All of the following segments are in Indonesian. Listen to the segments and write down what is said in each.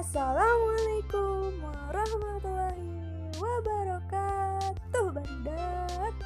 Assalamualaikum warahmatullahi wabarakatuh Bandak.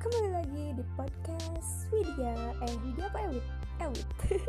Kembali lagi di podcast Widya Eh Widya apa Ewit? Ewit.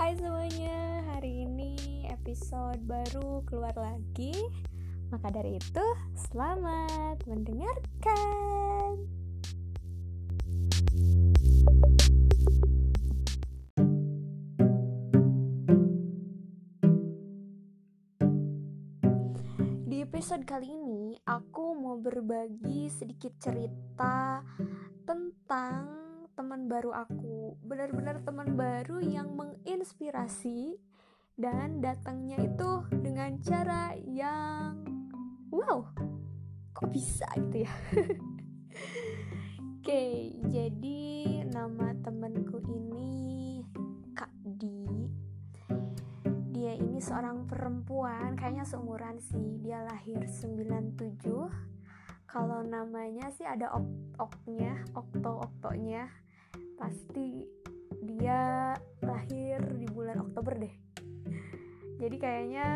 Hai semuanya Hari ini episode baru keluar lagi. Maka dari itu selamat mendengarkan kali ini, aku mau berbagi sedikit cerita tentang teman baru aku. Benar-benar teman baru yang menginspirasi dan datangnya itu dengan cara yang wow, kok bisa gitu ya? Oke, jadi seorang perempuan kayaknya seumuran sih. Dia lahir 97 kalau namanya sih ada ok oknya okto oktonya pasti dia lahir di bulan Oktober deh. Jadi kayaknya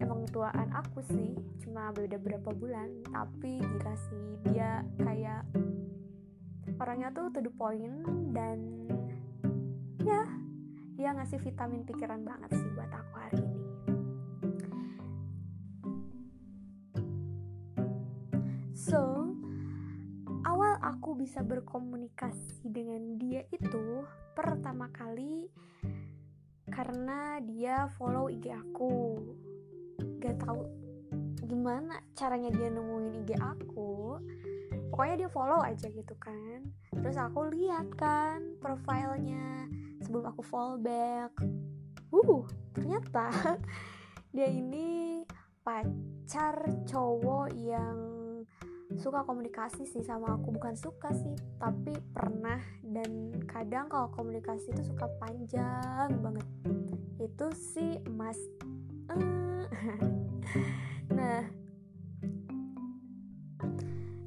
emang tuaan aku sih cuma beda berapa bulan. Tapi gila sih dia kayak orangnya tuh to the point dan ya dia ngasih vitamin pikiran banget sih buat aku hari ini so awal aku bisa berkomunikasi dengan dia itu pertama kali karena dia follow IG aku. Gak tahu gimana caranya dia nemuin IG aku. Pokoknya dia follow aja gitu kan. Terus aku lihat kan profilnya sebelum aku fallback uh ternyata dia ini pacar cowok yang suka komunikasi sih sama aku. Bukan suka sih tapi pernah. Dan kadang kalau komunikasi itu suka panjang banget. Itu sih mas nah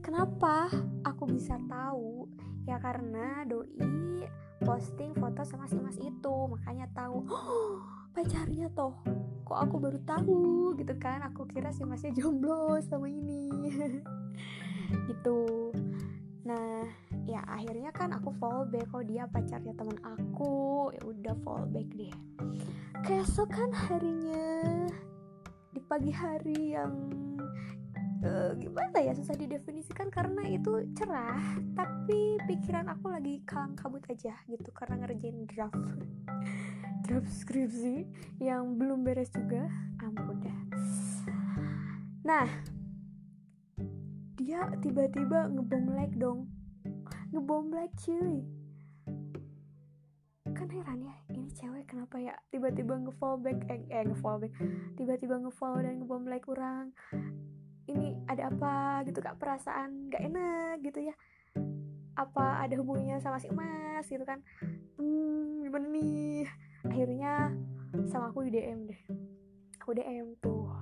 kenapa aku bisa tahu? Ya karena doi posting foto sama si mas itu. Makanya tahu oh, pacarnya toh kok aku baru tahu? Gitu kan. Aku kira si masnya jomblo sama ini gitu. Nah ya akhirnya kan aku fallback kok dia pacarnya teman aku ya udah fallback deh. Keesokan harinya di pagi hari yang uh, gimana ya susah didefinisikan karena itu cerah tapi pikiran aku lagi kalang kabut aja gitu karena ngerjain draft draft skripsi yang belum beres juga. Ampun dah nah dia tiba-tiba ngebom like dong. Ngebom like cuy. Kan heran ya ini cewek kenapa ya tiba-tiba nge-fallback? Eh, eh nge-fallback. Tiba-tiba nge-follow dan ngebom like kurang ini ada apa gitu kak? Perasaan gak enak gitu ya. Apa ada hubungannya sama si emas gitu kan? Hmm gimana nih? Akhirnya sama aku di DM deh. Aku DM tuh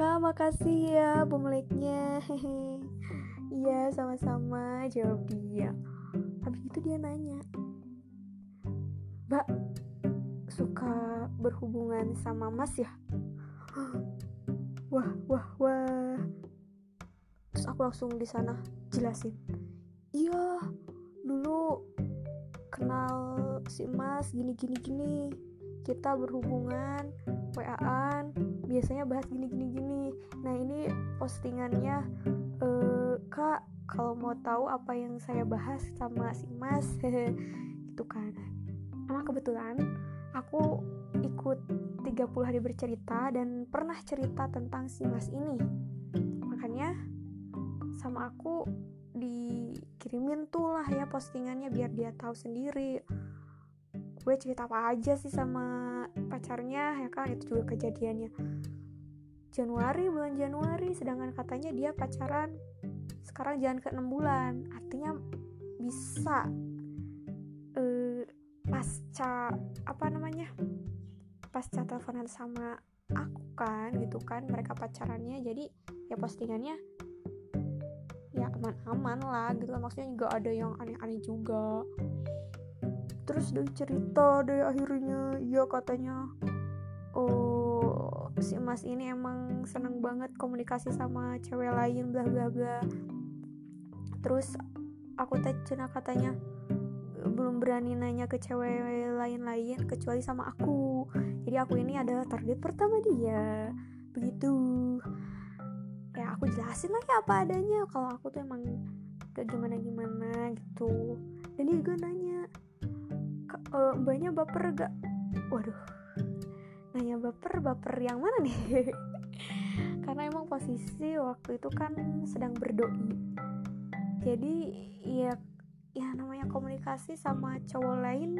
kak makasih ya bom like-nya hehe iya sama-sama jawab dia. Habis itu dia nanya mbak suka berhubungan sama mas ya? Wah wah wah. Terus aku langsung di sana jelasin. Iya dulu kenal si mas gini gini gini kita berhubungan waan biasanya bahas gini gini gini. Nah ini postingannya eh, kak kalau mau tahu apa yang saya bahas sama si mas itu kan. Emang kebetulan aku ikut 30 hari bercerita dan pernah cerita tentang si mas ini. Makanya sama aku dikirimin tuh lah ya postingannya biar dia tahu sendiri gue cerita apa aja sih sama pacarnya ya kan? Itu juga kejadiannya. Januari bulan Januari sedangkan katanya dia pacaran sekarang jalan ke 6 bulan. Artinya bisa uh, pasca apa namanya pasca teleponan sama aku kan gitu kan mereka pacarannya. Jadi ya postingannya ya aman-aman lah gitu. Maksudnya juga ada yang aneh-aneh juga terus dia cerita deh akhirnya. Iya katanya oh si mas ini emang seneng banget komunikasi sama cewek lain bla bla bla. Terus aku teh cina katanya belum berani nanya ke cewek lain-lain kecuali sama aku. Jadi aku ini adalah target pertama dia. Begitu. Ya aku jelasin lagi apa adanya. Kalau aku tuh emang gak gimana gimana gitu. Dan dia juga nanya uh, mbaknya baper gak? Waduh. Nanya baper baper yang mana nih? Karena emang posisi waktu itu kan sedang berdoi. Jadi ya ya namanya komunikasi sama cowok lain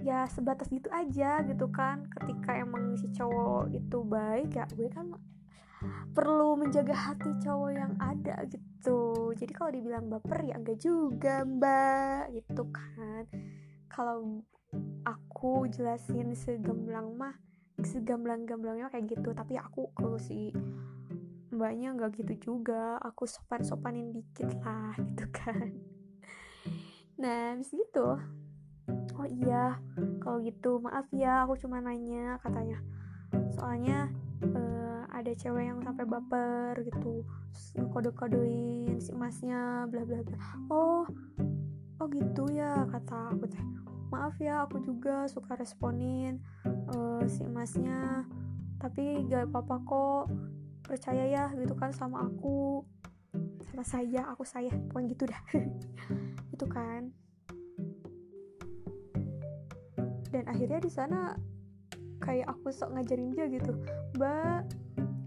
ya sebatas gitu aja gitu kan. Ketika emang si cowok itu baik ya gue kan perlu menjaga hati cowok yang ada gitu. Jadi kalau dibilang baper ya enggak juga mbak gitu kan kalau aku jelasin segamblang mah segamblang-gamblangnya kayak gitu. Tapi aku kalau si mbaknya nggak gitu juga. Aku sopan-sopanin dikit lah gitu kan. Nah habis gitu oh iya kalau gitu maaf ya aku cuma nanya katanya. Soalnya uh, ada cewek yang sampai baper gitu. Kode-kodein si emasnya bla bla bla. Oh oh gitu ya kata aku teh. Maaf ya aku juga suka responin uh, si emasnya. Tapi gak apa-apa kok. Percaya ya gitu kan sama aku. Sama saya aku saya. Pokoknya gitu dah. Itu kan. Dan akhirnya di sana kayak aku sok ngajarin dia gitu. Mbak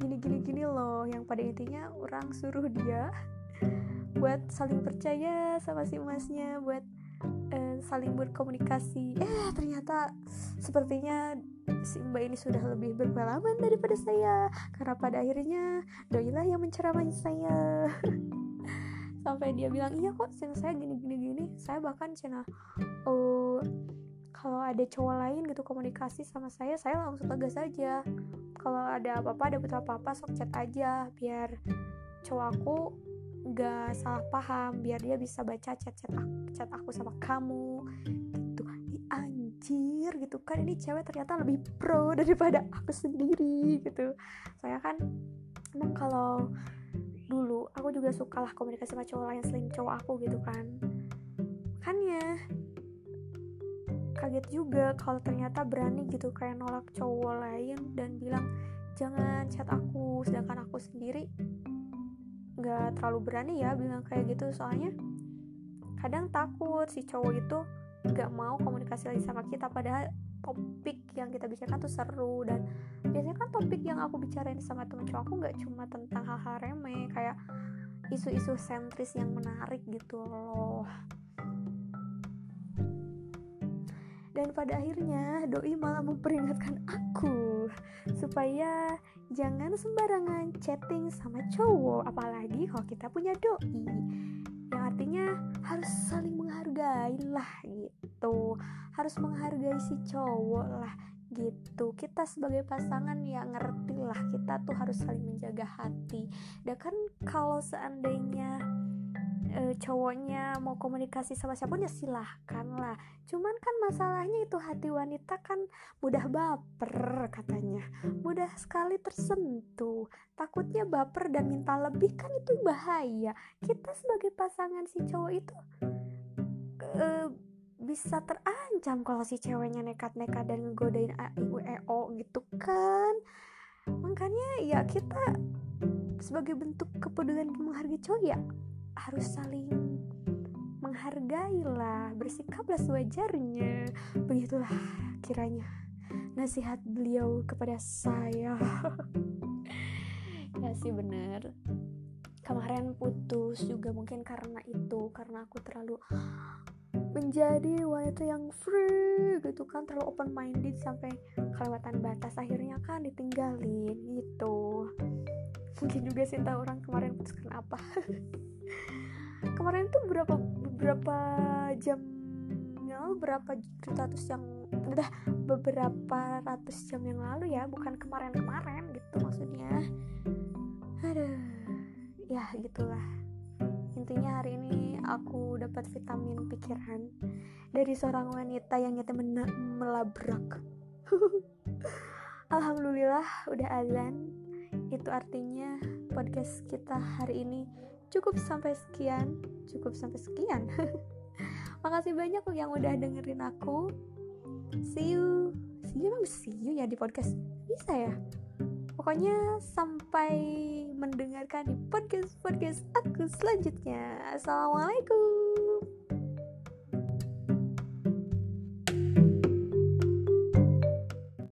gini gini gini loh. Yang pada intinya orang suruh dia buat saling percaya sama si emasnya buat uh, saling berkomunikasi. Eh ternyata sepertinya si mbak ini sudah lebih berpengalaman daripada saya karena pada akhirnya doilah yang menceramahi saya. Sampai dia bilang iya kok channel saya gini gini gini. Saya bahkan channel oh kalau ada cowok lain gitu komunikasi sama saya saya langsung tegas aja. Kalau ada apa-apa ada butuh apa-apa sok chat aja biar cowok aku nggak salah paham biar dia bisa baca chat-chat aku, chat aku sama kamu gitu. Anjir gitu. Kan ini cewek ternyata lebih pro daripada aku sendiri gitu. Saya kan emang kalau dulu aku juga suka lah komunikasi sama cowok lain selain cowok aku gitu kan. Kan ya kaget juga kalau ternyata berani gitu kayak nolak cowok lain dan bilang jangan chat aku sedangkan aku sendiri nggak terlalu berani ya bilang kayak gitu. Soalnya kadang takut si cowok itu nggak mau komunikasi lagi sama kita padahal topik yang kita bicarakan tuh seru. Dan biasanya kan topik yang aku bicarain sama temen cowok aku nggak cuma tentang hal-hal remeh kayak isu-isu sentris yang menarik gitu loh dan pada akhirnya doi malah memperingatkan aku supaya jangan sembarangan chatting sama cowok apalagi kalau kita punya doi. Yang artinya harus saling menghargai lah gitu. Harus menghargai si cowok lah gitu. Kita sebagai pasangan ya ngerti lah kita tuh harus saling menjaga hati. Dan kan kalau seandainya e, cowoknya mau komunikasi sama siapa ya silahkan lah. Cuman kan masalahnya itu hati wanita kan mudah baper katanya. Mudah sekali tersentuh. Takutnya baper dan minta lebih kan itu bahaya. Kita sebagai pasangan si cowok itu e, bisa terancam kalau si ceweknya nekat-nekat dan ngegodain AIWEO gitu kan. Makanya ya kita sebagai bentuk kepedulian menghargai cowok ya harus saling menghargai lah bersikaplah sewajarnya. Begitulah kiranya nasihat beliau kepada saya. Ya sih bener kemarin putus juga mungkin karena itu karena aku terlalu menjadi wanita yang free gitu kan terlalu open minded sampai kelewatan batas akhirnya kan ditinggalin gitu mungkin juga sih tahu orang kemarin putus kenapa kemarin tuh berapa beberapa jamnya berapa ratus yang udah beberapa ratus jam yang lalu ya bukan kemarin-kemarin gitu maksudnya. Aduh ya gitulah. Intinya hari ini aku dapat vitamin pikiran dari seorang wanita yang nyata melabrak. Alhamdulillah udah azan itu artinya podcast kita hari ini cukup sampai sekian cukup sampai sekian. Makasih banyak yang udah dengerin aku. See you. See you emang see you ya di podcast. Bisa ya? Pokoknya sampai mendengarkan di podcast podcast aku selanjutnya. Assalamualaikum